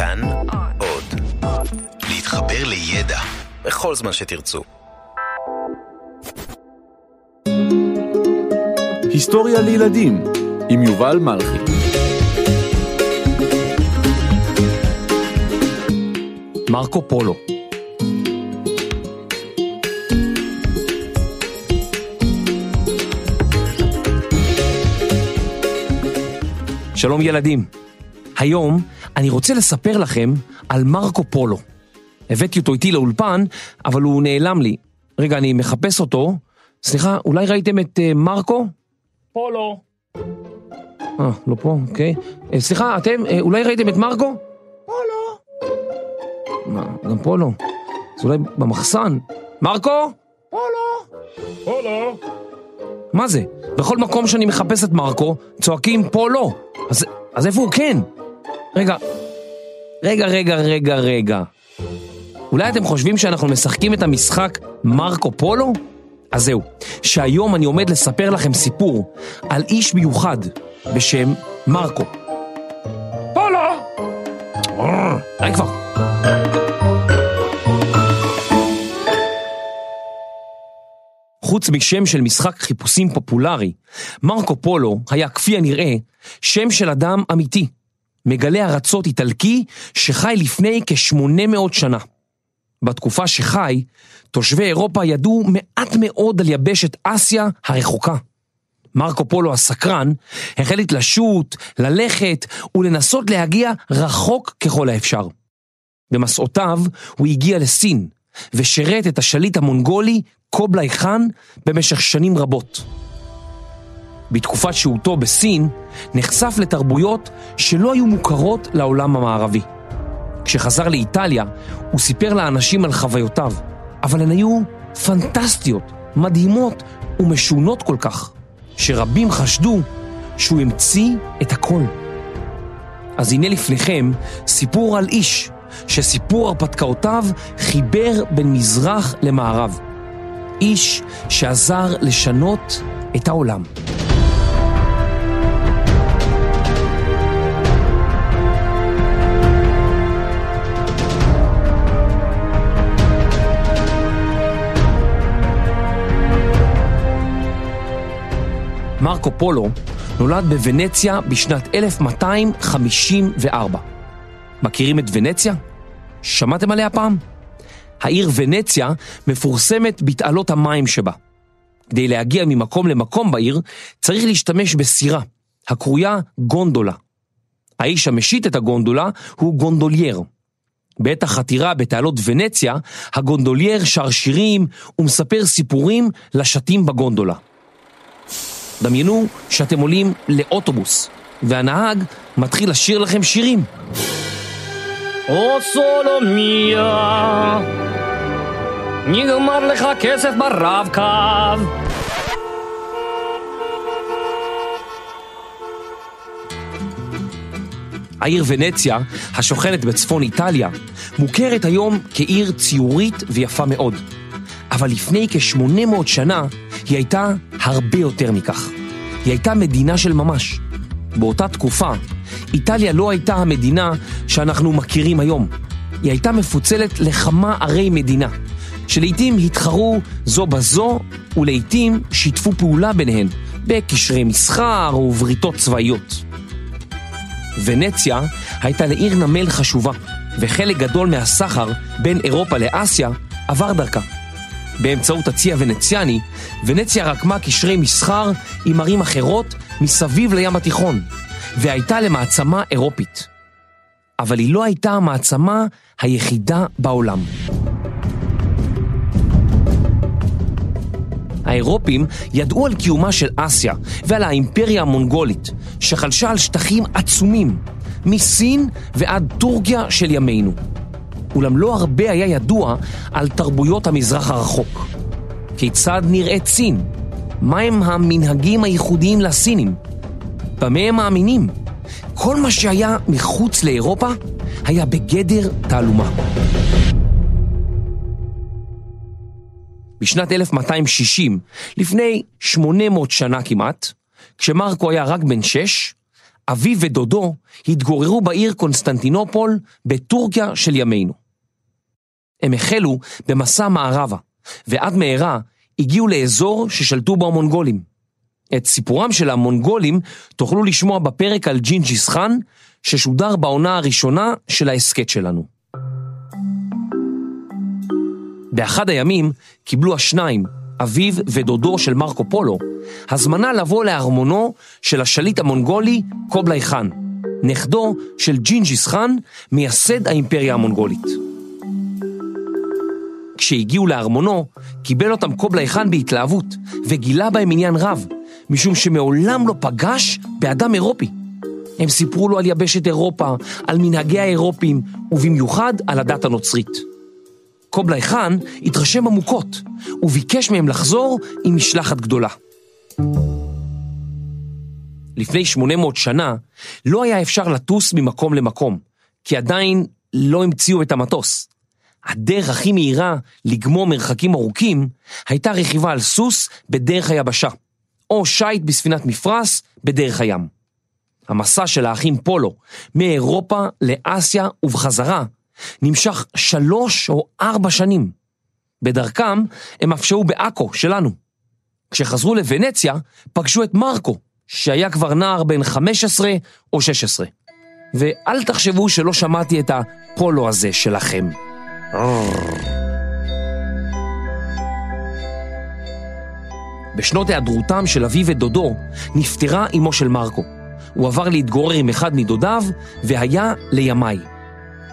כאן עוד. להתחבר לידע בכל זמן שתרצו. היסטוריה לילדים עם יובל מלכי מרקו פולו שלום ילדים, היום אני רוצה לספר לכם על מרקו פולו. הבאתי אותו איתי לאולפן, אבל הוא נעלם לי. רגע, אני מחפש אותו. סליחה, אולי ראיתם את uh, מרקו? פולו. אה, לא פה, אוקיי. Uh, סליחה, אתם, uh, אולי ראיתם את מרקו? פולו. מה, גם פה לא. זה אולי במחסן. מרקו? פולו. פולו. מה זה? בכל מקום שאני מחפש את מרקו, צועקים פה לא. אז, אז איפה הוא כן? רגע, רגע, רגע, רגע, רגע. אולי אתם חושבים שאנחנו משחקים את המשחק מרקו פולו? אז זהו, שהיום אני עומד לספר לכם סיפור על איש מיוחד בשם מרקו. פולו! די כבר. חוץ משם של משחק חיפושים פופולרי, מרקו פולו היה כפי הנראה שם של אדם אמיתי, מגלה ארצות איטלקי שחי לפני כ-800 שנה. בתקופה שחי, תושבי אירופה ידעו מעט מאוד על יבשת אסיה הרחוקה. מרקו פולו הסקרן החליט לשוט, ללכת ולנסות להגיע רחוק ככל האפשר. במסעותיו הוא הגיע לסין ושירת את השליט המונגולי קובלאי חאן במשך שנים רבות. בתקופת שהותו בסין נחשף לתרבויות שלא היו מוכרות לעולם המערבי. כשחזר לאיטליה הוא סיפר לאנשים על חוויותיו, אבל הן היו פנטסטיות, מדהימות ומשונות כל כך, שרבים חשדו שהוא המציא את הכל. אז הנה לפניכם סיפור על איש שסיפור הרפתקאותיו חיבר בין מזרח למערב. איש שעזר לשנות את העולם. מרקו פולו נולד בוונציה בשנת 1254. מכירים את ונציה? שמעתם עליה פעם? העיר ונציה מפורסמת בתעלות המים שבה. כדי להגיע ממקום למקום בעיר צריך להשתמש בסירה, הקרויה גונדולה. האיש המשיט את הגונדולה הוא גונדולייר. בעת החתירה בתעלות ונציה, הגונדולייר שר שירים ומספר סיפורים לשתים בגונדולה. דמיינו שאתם עולים לאוטובוס, והנהג מתחיל לשיר לכם שירים. או סולומיה, נגמר לך כסף ברב-קו. העיר ונציה, השוכנת בצפון איטליה, מוכרת היום כעיר ציורית ויפה מאוד. אבל לפני כ-800 שנה היא הייתה הרבה יותר מכך. היא הייתה מדינה של ממש. באותה תקופה, איטליה לא הייתה המדינה שאנחנו מכירים היום. היא הייתה מפוצלת לכמה ערי מדינה, שלעיתים התחרו זו בזו ולעיתים שיתפו פעולה ביניהן בקשרי מסחר ובריתות צבאיות. ונציה הייתה לעיר נמל חשובה, וחלק גדול מהסחר בין אירופה לאסיה עבר דרכה. באמצעות הצי הוונציאני, ונציה רקמה קשרי מסחר עם ערים אחרות מסביב לים התיכון, והייתה למעצמה אירופית. אבל היא לא הייתה המעצמה היחידה בעולם. האירופים ידעו על קיומה של אסיה ועל האימפריה המונגולית, שחלשה על שטחים עצומים, מסין ועד טורקיה של ימינו. אולם לא הרבה היה ידוע על תרבויות המזרח הרחוק. כיצד נראית סין? מהם המנהגים הייחודיים לסינים? במה הם מאמינים? כל מה שהיה מחוץ לאירופה היה בגדר תעלומה. בשנת 1260, לפני 800 שנה כמעט, כשמרקו היה רק בן שש, אביו ודודו התגוררו בעיר קונסטנטינופול בטורקיה של ימינו. הם החלו במסע מערבה, ועד מהרה הגיעו לאזור ששלטו בו המונגולים. את סיפורם של המונגולים תוכלו לשמוע בפרק על ג'ינג'יס חאן, ששודר בעונה הראשונה של ההסכת שלנו. באחד הימים קיבלו השניים, אביו ודודו של מרקו פולו, הזמנה לבוא לארמונו של השליט המונגולי קובלאי חאן, נכדו של ג'ינג'יס חאן, מייסד האימפריה המונגולית. כשהגיעו לארמונו, קיבל אותם קובלאי חאן בהתלהבות, וגילה בהם עניין רב, משום שמעולם לא פגש באדם אירופי. הם סיפרו לו על יבשת אירופה, על מנהגי האירופים, ובמיוחד על הדת הנוצרית. קובלאי חאן התרשם עמוקות, וביקש מהם לחזור עם משלחת גדולה. לפני 800 שנה לא היה אפשר לטוס ממקום למקום, כי עדיין לא המציאו את המטוס. הדרך הכי מהירה לגמור מרחקים ארוכים הייתה רכיבה על סוס בדרך היבשה, או שיט בספינת מפרש בדרך הים. המסע של האחים פולו מאירופה לאסיה ובחזרה נמשך שלוש או ארבע שנים. בדרכם הם אף שהו בעכו שלנו. כשחזרו לוונציה, פגשו את מרקו, שהיה כבר נער בן 15 או 16. ואל תחשבו שלא שמעתי את הפולו הזה שלכם. בשנות היעדרותם של אביו ודודו נפטרה אמו של מרקו. הוא עבר להתגורר עם אחד מדודיו והיה לימי.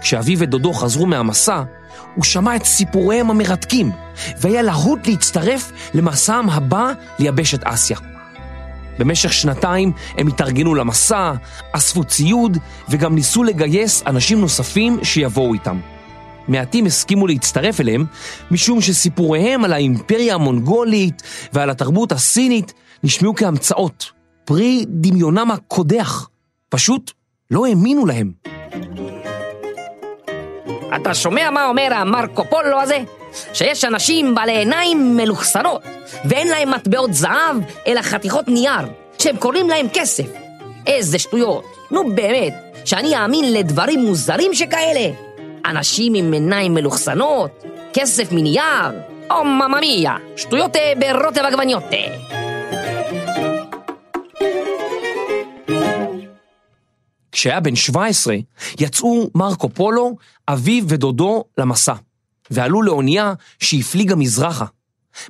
כשאביו ודודו חזרו מהמסע, הוא שמע את סיפוריהם המרתקים, והיה להוט להצטרף למסעם הבא ליבשת אסיה. במשך שנתיים הם התארגנו למסע, אספו ציוד, וגם ניסו לגייס אנשים נוספים שיבואו איתם. מעטים הסכימו להצטרף אליהם, משום שסיפוריהם על האימפריה המונגולית ועל התרבות הסינית נשמעו כהמצאות, פרי דמיונם הקודח. פשוט לא האמינו להם. אתה שומע מה אומר המרקו פולו הזה? שיש אנשים בעלי עיניים מלוכסנות, ואין להם מטבעות זהב, אלא חתיכות נייר, שהם קוראים להם כסף. איזה שטויות. נו באמת, שאני אאמין לדברים מוזרים שכאלה? אנשים עם עיניים מלוכסנות? כסף מנייר? או מממיה, שטויות ברוטב עגבניות. כשהיה בן 17, יצאו מרקו פולו, אביו ודודו למסע, ועלו לאונייה שהפליגה מזרחה.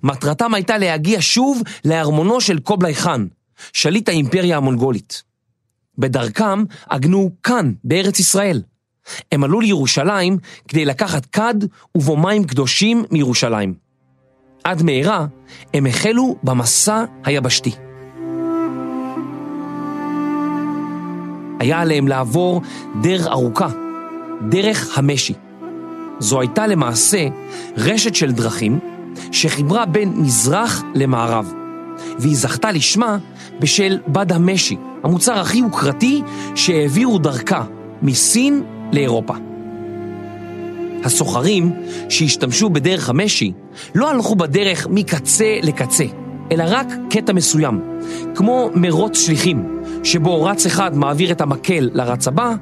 מטרתם הייתה להגיע שוב לארמונו של קובלאי חאן, שליט האימפריה המונגולית. בדרכם עגנו כאן, בארץ ישראל. הם עלו לירושלים כדי לקחת כד ובו מים קדושים מירושלים. עד מהרה הם החלו במסע היבשתי. היה עליהם לעבור דרך ארוכה, דרך המשי. זו הייתה למעשה רשת של דרכים שחיברה בין מזרח למערב, והיא זכתה לשמה בשל בד המשי, המוצר הכי יוקרתי שהעבירו דרכה מסין לאירופה. הסוחרים שהשתמשו בדרך המשי לא הלכו בדרך מקצה לקצה, אלא רק קטע מסוים, כמו מרוץ שליחים, שבו רץ אחד מעביר את המקל לרץ הבא,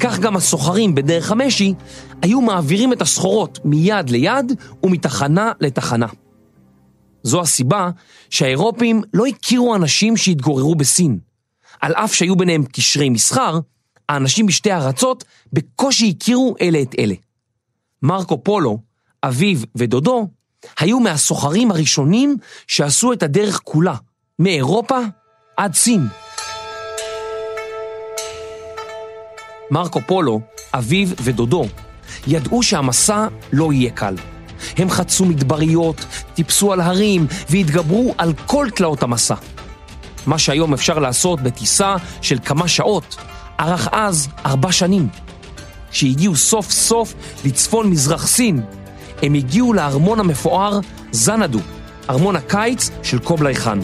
כך גם הסוחרים בדרך המשי היו מעבירים את הסחורות מיד ליד ומתחנה לתחנה. זו הסיבה שהאירופים לא הכירו אנשים שהתגוררו בסין. על אף שהיו ביניהם קשרי מסחר, האנשים בשתי הארצות בקושי הכירו אלה את אלה. מרקו פולו, אביו ודודו, היו מהסוחרים הראשונים שעשו את הדרך כולה, מאירופה עד סין. מרקו פולו, אביו ודודו, ידעו שהמסע לא יהיה קל. הם חצו מדבריות, טיפסו על הרים והתגברו על כל תלאות המסע. מה שהיום אפשר לעשות בטיסה של כמה שעות, ארך אז ארבע שנים. כשהגיעו סוף סוף לצפון מזרח סין, הם הגיעו לארמון המפואר זנדו, ארמון הקיץ של קובלאי חאן.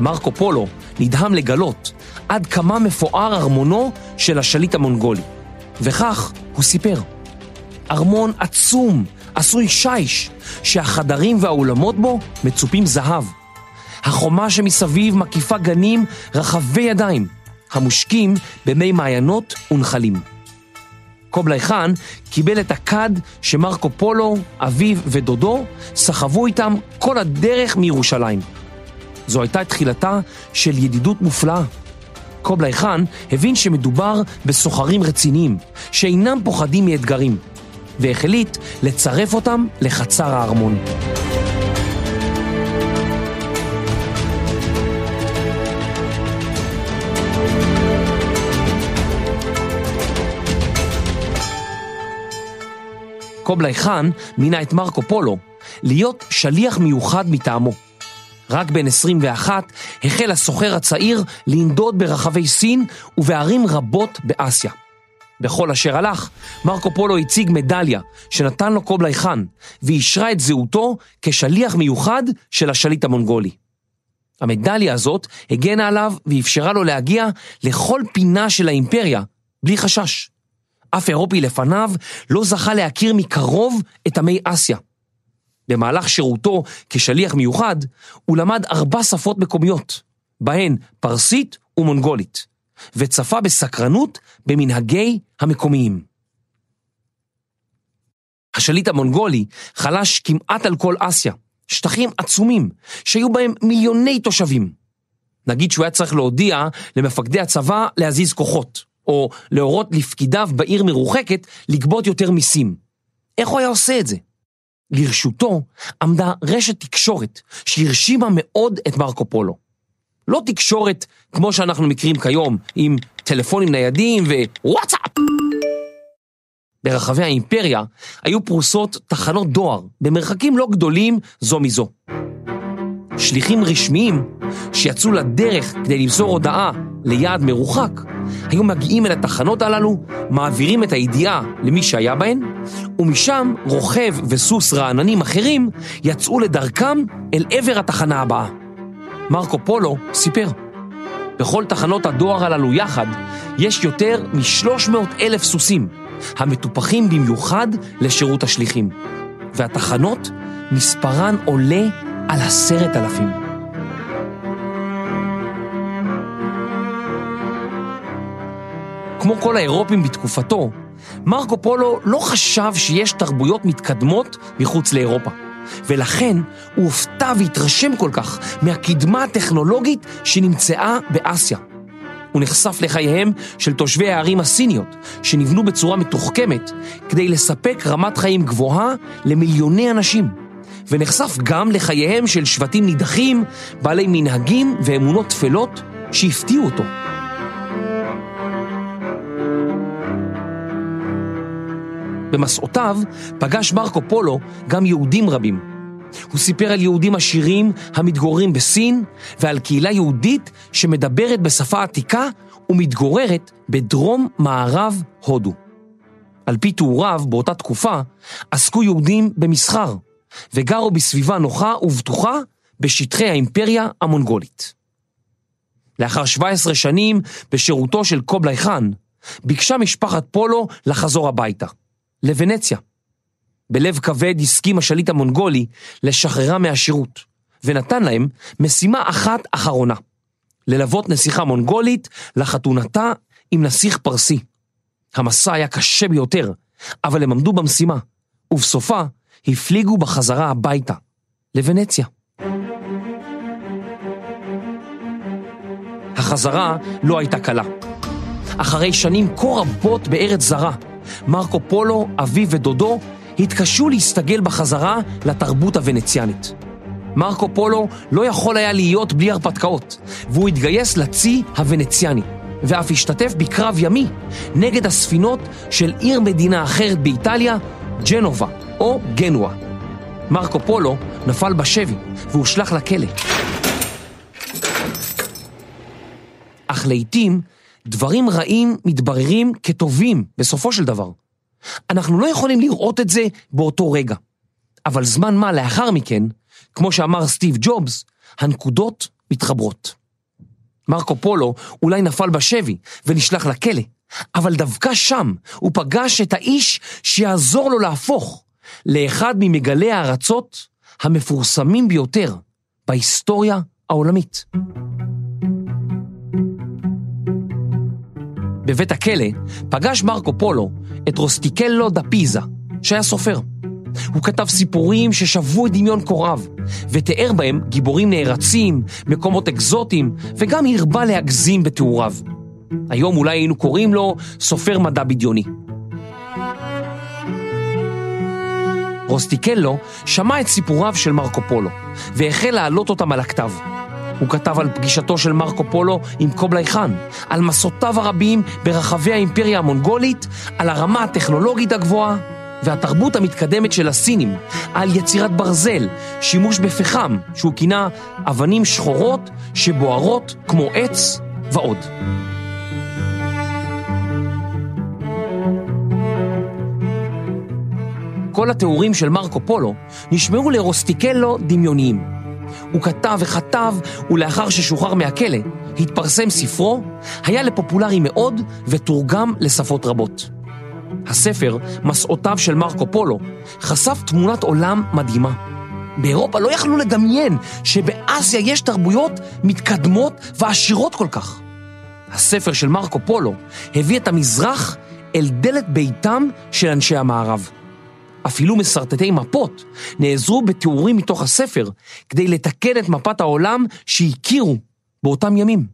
מרקו פולו נדהם לגלות עד כמה מפואר ארמונו של השליט המונגולי. וכך הוא סיפר. ארמון עצום, עשוי שיש, שהחדרים והאולמות בו מצופים זהב. החומה שמסביב מקיפה גנים רחבי ידיים, המושקים במי מעיינות ונחלים. קובלאי חאן קיבל את הכד שמרקו פולו, אביו ודודו סחבו איתם כל הדרך מירושלים. זו הייתה תחילתה של ידידות מופלאה. קובלאי חאן הבין שמדובר בסוחרים רציניים, שאינם פוחדים מאתגרים, והחליט לצרף אותם לחצר הארמון. קובלאי חאן מינה את מרקו פולו להיות שליח מיוחד מטעמו. רק בן 21 החל הסוחר הצעיר לנדוד ברחבי סין ובערים רבות באסיה. בכל אשר הלך, מרקו פולו הציג מדליה שנתן לו קובלאי חאן, ואישרה את זהותו כשליח מיוחד של השליט המונגולי. המדליה הזאת הגנה עליו ואפשרה לו להגיע לכל פינה של האימפריה, בלי חשש. אף אירופי לפניו לא זכה להכיר מקרוב את עמי אסיה. במהלך שירותו כשליח מיוחד, הוא למד ארבע שפות מקומיות, בהן פרסית ומונגולית, וצפה בסקרנות במנהגי המקומיים. השליט המונגולי חלש כמעט על כל אסיה, שטחים עצומים, שהיו בהם מיליוני תושבים. נגיד שהוא היה צריך להודיע למפקדי הצבא להזיז כוחות, או להורות לפקידיו בעיר מרוחקת לגבות יותר מיסים. איך הוא היה עושה את זה? לרשותו עמדה רשת תקשורת שהרשימה מאוד את מרקו פולו. לא תקשורת כמו שאנחנו מכירים כיום, עם טלפונים ניידים ווואטסאפ. ברחבי האימפריה היו פרוסות תחנות דואר במרחקים לא גדולים זו מזו. שליחים רשמיים שיצאו לדרך כדי למסור הודעה ליעד מרוחק, היו מגיעים אל התחנות הללו, מעבירים את הידיעה למי שהיה בהן, ומשם רוכב וסוס רעננים אחרים יצאו לדרכם אל עבר התחנה הבאה. מרקו פולו סיפר, בכל תחנות הדואר הללו יחד יש יותר מ-300 אלף סוסים, המטופחים במיוחד לשירות השליחים, והתחנות מספרן עולה על עשרת אלפים. כמו כל האירופים בתקופתו, מרקו פולו לא חשב שיש תרבויות מתקדמות מחוץ לאירופה, ולכן הוא הופתע והתרשם כל כך מהקדמה הטכנולוגית שנמצאה באסיה. הוא נחשף לחייהם של תושבי הערים הסיניות, שנבנו בצורה מתוחכמת כדי לספק רמת חיים גבוהה למיליוני אנשים. ונחשף גם לחייהם של שבטים נידחים, בעלי מנהגים ואמונות טפלות שהפתיעו אותו. במסעותיו פגש מרקו פולו גם יהודים רבים. הוא סיפר על יהודים עשירים המתגוררים בסין ועל קהילה יהודית שמדברת בשפה עתיקה ומתגוררת בדרום מערב הודו. על פי תיאוריו באותה תקופה עסקו יהודים במסחר וגרו בסביבה נוחה ובטוחה בשטחי האימפריה המונגולית. לאחר 17 שנים בשירותו של קובלאי חאן, ביקשה משפחת פולו לחזור הביתה. לוונציה. בלב כבד הסכים השליט המונגולי לשחררה מהשירות, ונתן להם משימה אחת אחרונה, ללוות נסיכה מונגולית לחתונתה עם נסיך פרסי. המסע היה קשה ביותר, אבל הם עמדו במשימה, ובסופה הפליגו בחזרה הביתה, לוונציה. החזרה לא הייתה קלה. אחרי שנים כה רבות בארץ זרה, מרקו פולו, אביו ודודו התקשו להסתגל בחזרה לתרבות הוונציאנית. מרקו פולו לא יכול היה להיות בלי הרפתקאות, והוא התגייס לצי הוונציאני, ואף השתתף בקרב ימי נגד הספינות של עיר מדינה אחרת באיטליה, ג'נובה או גנואה. מרקו פולו נפל בשבי והושלך לכלא. אך לעיתים דברים רעים מתבררים כטובים בסופו של דבר. אנחנו לא יכולים לראות את זה באותו רגע. אבל זמן מה לאחר מכן, כמו שאמר סטיב ג'ובס, הנקודות מתחברות. מרקו פולו אולי נפל בשבי ונשלח לכלא, אבל דווקא שם הוא פגש את האיש שיעזור לו להפוך לאחד ממגלי הארצות המפורסמים ביותר בהיסטוריה העולמית. בבית הכלא פגש מרקו פולו את רוסטיקלו דה פיזה, שהיה סופר. הוא כתב סיפורים ששבו את דמיון קוראיו, ותיאר בהם גיבורים נערצים, מקומות אקזוטיים, וגם הרבה להגזים בתיאוריו. היום אולי היינו קוראים לו סופר מדע בדיוני. רוסטיקלו שמע את סיפוריו של מרקו פולו, והחל להעלות אותם על הכתב. הוא כתב על פגישתו של מרקו פולו עם קובלי חאן, על מסעותיו הרבים ברחבי האימפריה המונגולית, על הרמה הטכנולוגית הגבוהה והתרבות המתקדמת של הסינים, על יצירת ברזל, שימוש בפחם, שהוא כינה אבנים שחורות שבוערות כמו עץ ועוד. כל התיאורים של מרקו פולו נשמעו לרוסטיקלו דמיוניים. הוא כתב וכתב, ולאחר ששוחרר מהכלא, התפרסם ספרו, היה לפופולרי מאוד ותורגם לשפות רבות. הספר, מסעותיו של מרקו פולו, חשף תמונת עולם מדהימה. באירופה לא יכלו לדמיין שבאסיה יש תרבויות מתקדמות ועשירות כל כך. הספר של מרקו פולו הביא את המזרח אל דלת ביתם של אנשי המערב. אפילו מסרטטי מפות נעזרו בתיאורים מתוך הספר כדי לתקן את מפת העולם שהכירו באותם ימים.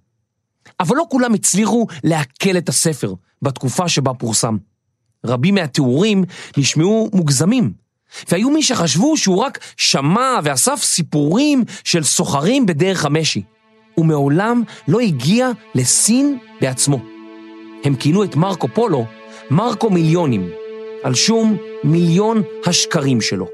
אבל לא כולם הצליחו לעכל את הספר בתקופה שבה פורסם. רבים מהתיאורים נשמעו מוגזמים, והיו מי שחשבו שהוא רק שמע ואסף סיפורים של סוחרים בדרך המשי, ומעולם לא הגיע לסין בעצמו. הם כינו את מרקו פולו מרקו מיליונים, על שום מיליון השקרים שלו.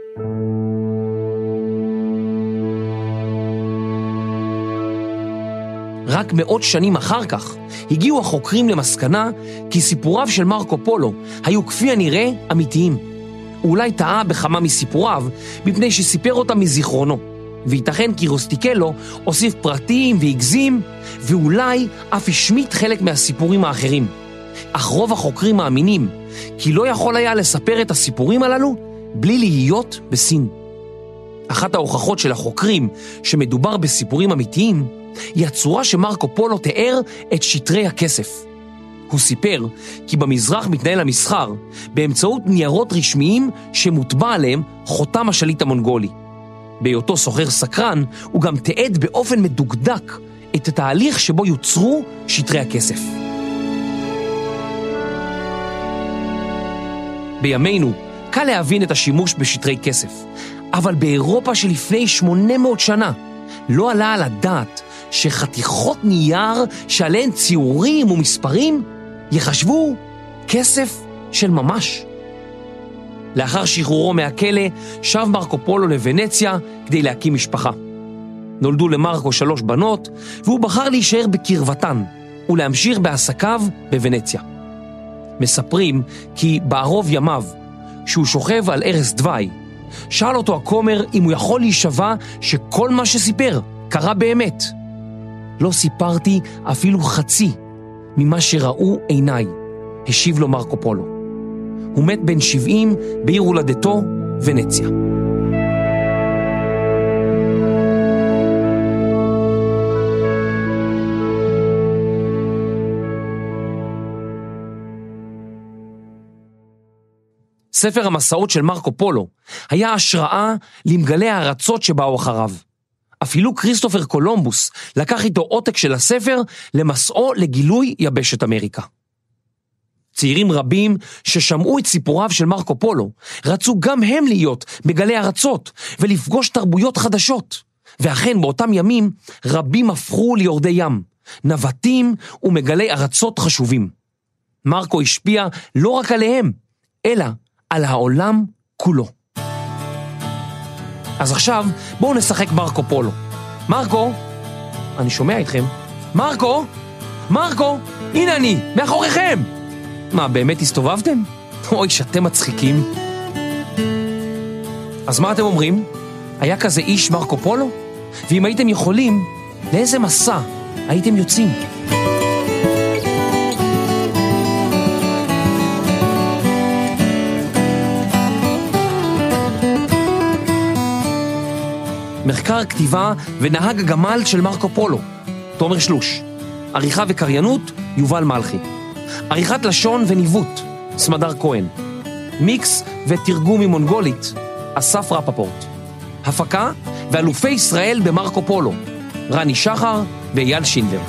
רק מאות שנים אחר כך הגיעו החוקרים למסקנה כי סיפוריו של מרקו פולו היו כפי הנראה אמיתיים. הוא אולי טעה בכמה מסיפוריו מפני שסיפר אותם מזיכרונו, וייתכן כי רוסטיקלו הוסיף פרטים והגזים, ואולי אף השמיט חלק מהסיפורים האחרים. אך רוב החוקרים מאמינים כי לא יכול היה לספר את הסיפורים הללו בלי להיות בסין. אחת ההוכחות של החוקרים שמדובר בסיפורים אמיתיים היא הצורה שמרקו פולו תיאר את שטרי הכסף. הוא סיפר כי במזרח מתנהל המסחר באמצעות ניירות רשמיים שמוטבע עליהם חותם השליט המונגולי. בהיותו סוחר סקרן, הוא גם תיעד באופן מדוקדק את התהליך שבו יוצרו שטרי הכסף. בימינו קל להבין את השימוש בשטרי כסף, אבל באירופה שלפני 800 שנה לא עלה על הדעת שחתיכות נייר שעליהן ציורים ומספרים יחשבו כסף של ממש. לאחר שחרורו מהכלא, שב מרקו פולו לוונציה כדי להקים משפחה. נולדו למרקו שלוש בנות, והוא בחר להישאר בקרבתן ולהמשיך בעסקיו בוונציה. מספרים כי בערוב ימיו, כשהוא שוכב על ערש דווי, שאל אותו הכומר אם הוא יכול להישבע שכל מה שסיפר קרה באמת. לא סיפרתי אפילו חצי ממה שראו עיניי, השיב לו מרקו פולו. הוא מת בן 70 בעיר הולדתו, ונציה. ספר המסעות של מרקו פולו היה השראה למגלי הארצות שבאו אחריו. אפילו כריסטופר קולומבוס לקח איתו עותק של הספר למסעו לגילוי יבשת אמריקה. צעירים רבים ששמעו את סיפוריו של מרקו פולו רצו גם הם להיות מגלי ארצות ולפגוש תרבויות חדשות. ואכן באותם ימים רבים הפכו ליורדי ים, נווטים ומגלי ארצות חשובים. מרקו השפיע לא רק עליהם, אלא על העולם כולו. אז עכשיו בואו נשחק מרקו פולו. מרקו, אני שומע אתכם. מרקו, מרקו, הנה אני, מאחוריכם. מה, באמת הסתובבתם? אוי, שאתם מצחיקים. אז מה אתם אומרים? היה כזה איש מרקו פולו? ואם הייתם יכולים, לאיזה מסע הייתם יוצאים? מחקר כתיבה ונהג הגמל של מרקו פולו, תומר שלוש. עריכה וקריינות, יובל מלכי. עריכת לשון וניווט, סמדר כהן. מיקס ותרגום ממונגולית, אסף רפפורט. הפקה ואלופי ישראל במרקו פולו, רני שחר ואייל שינדר.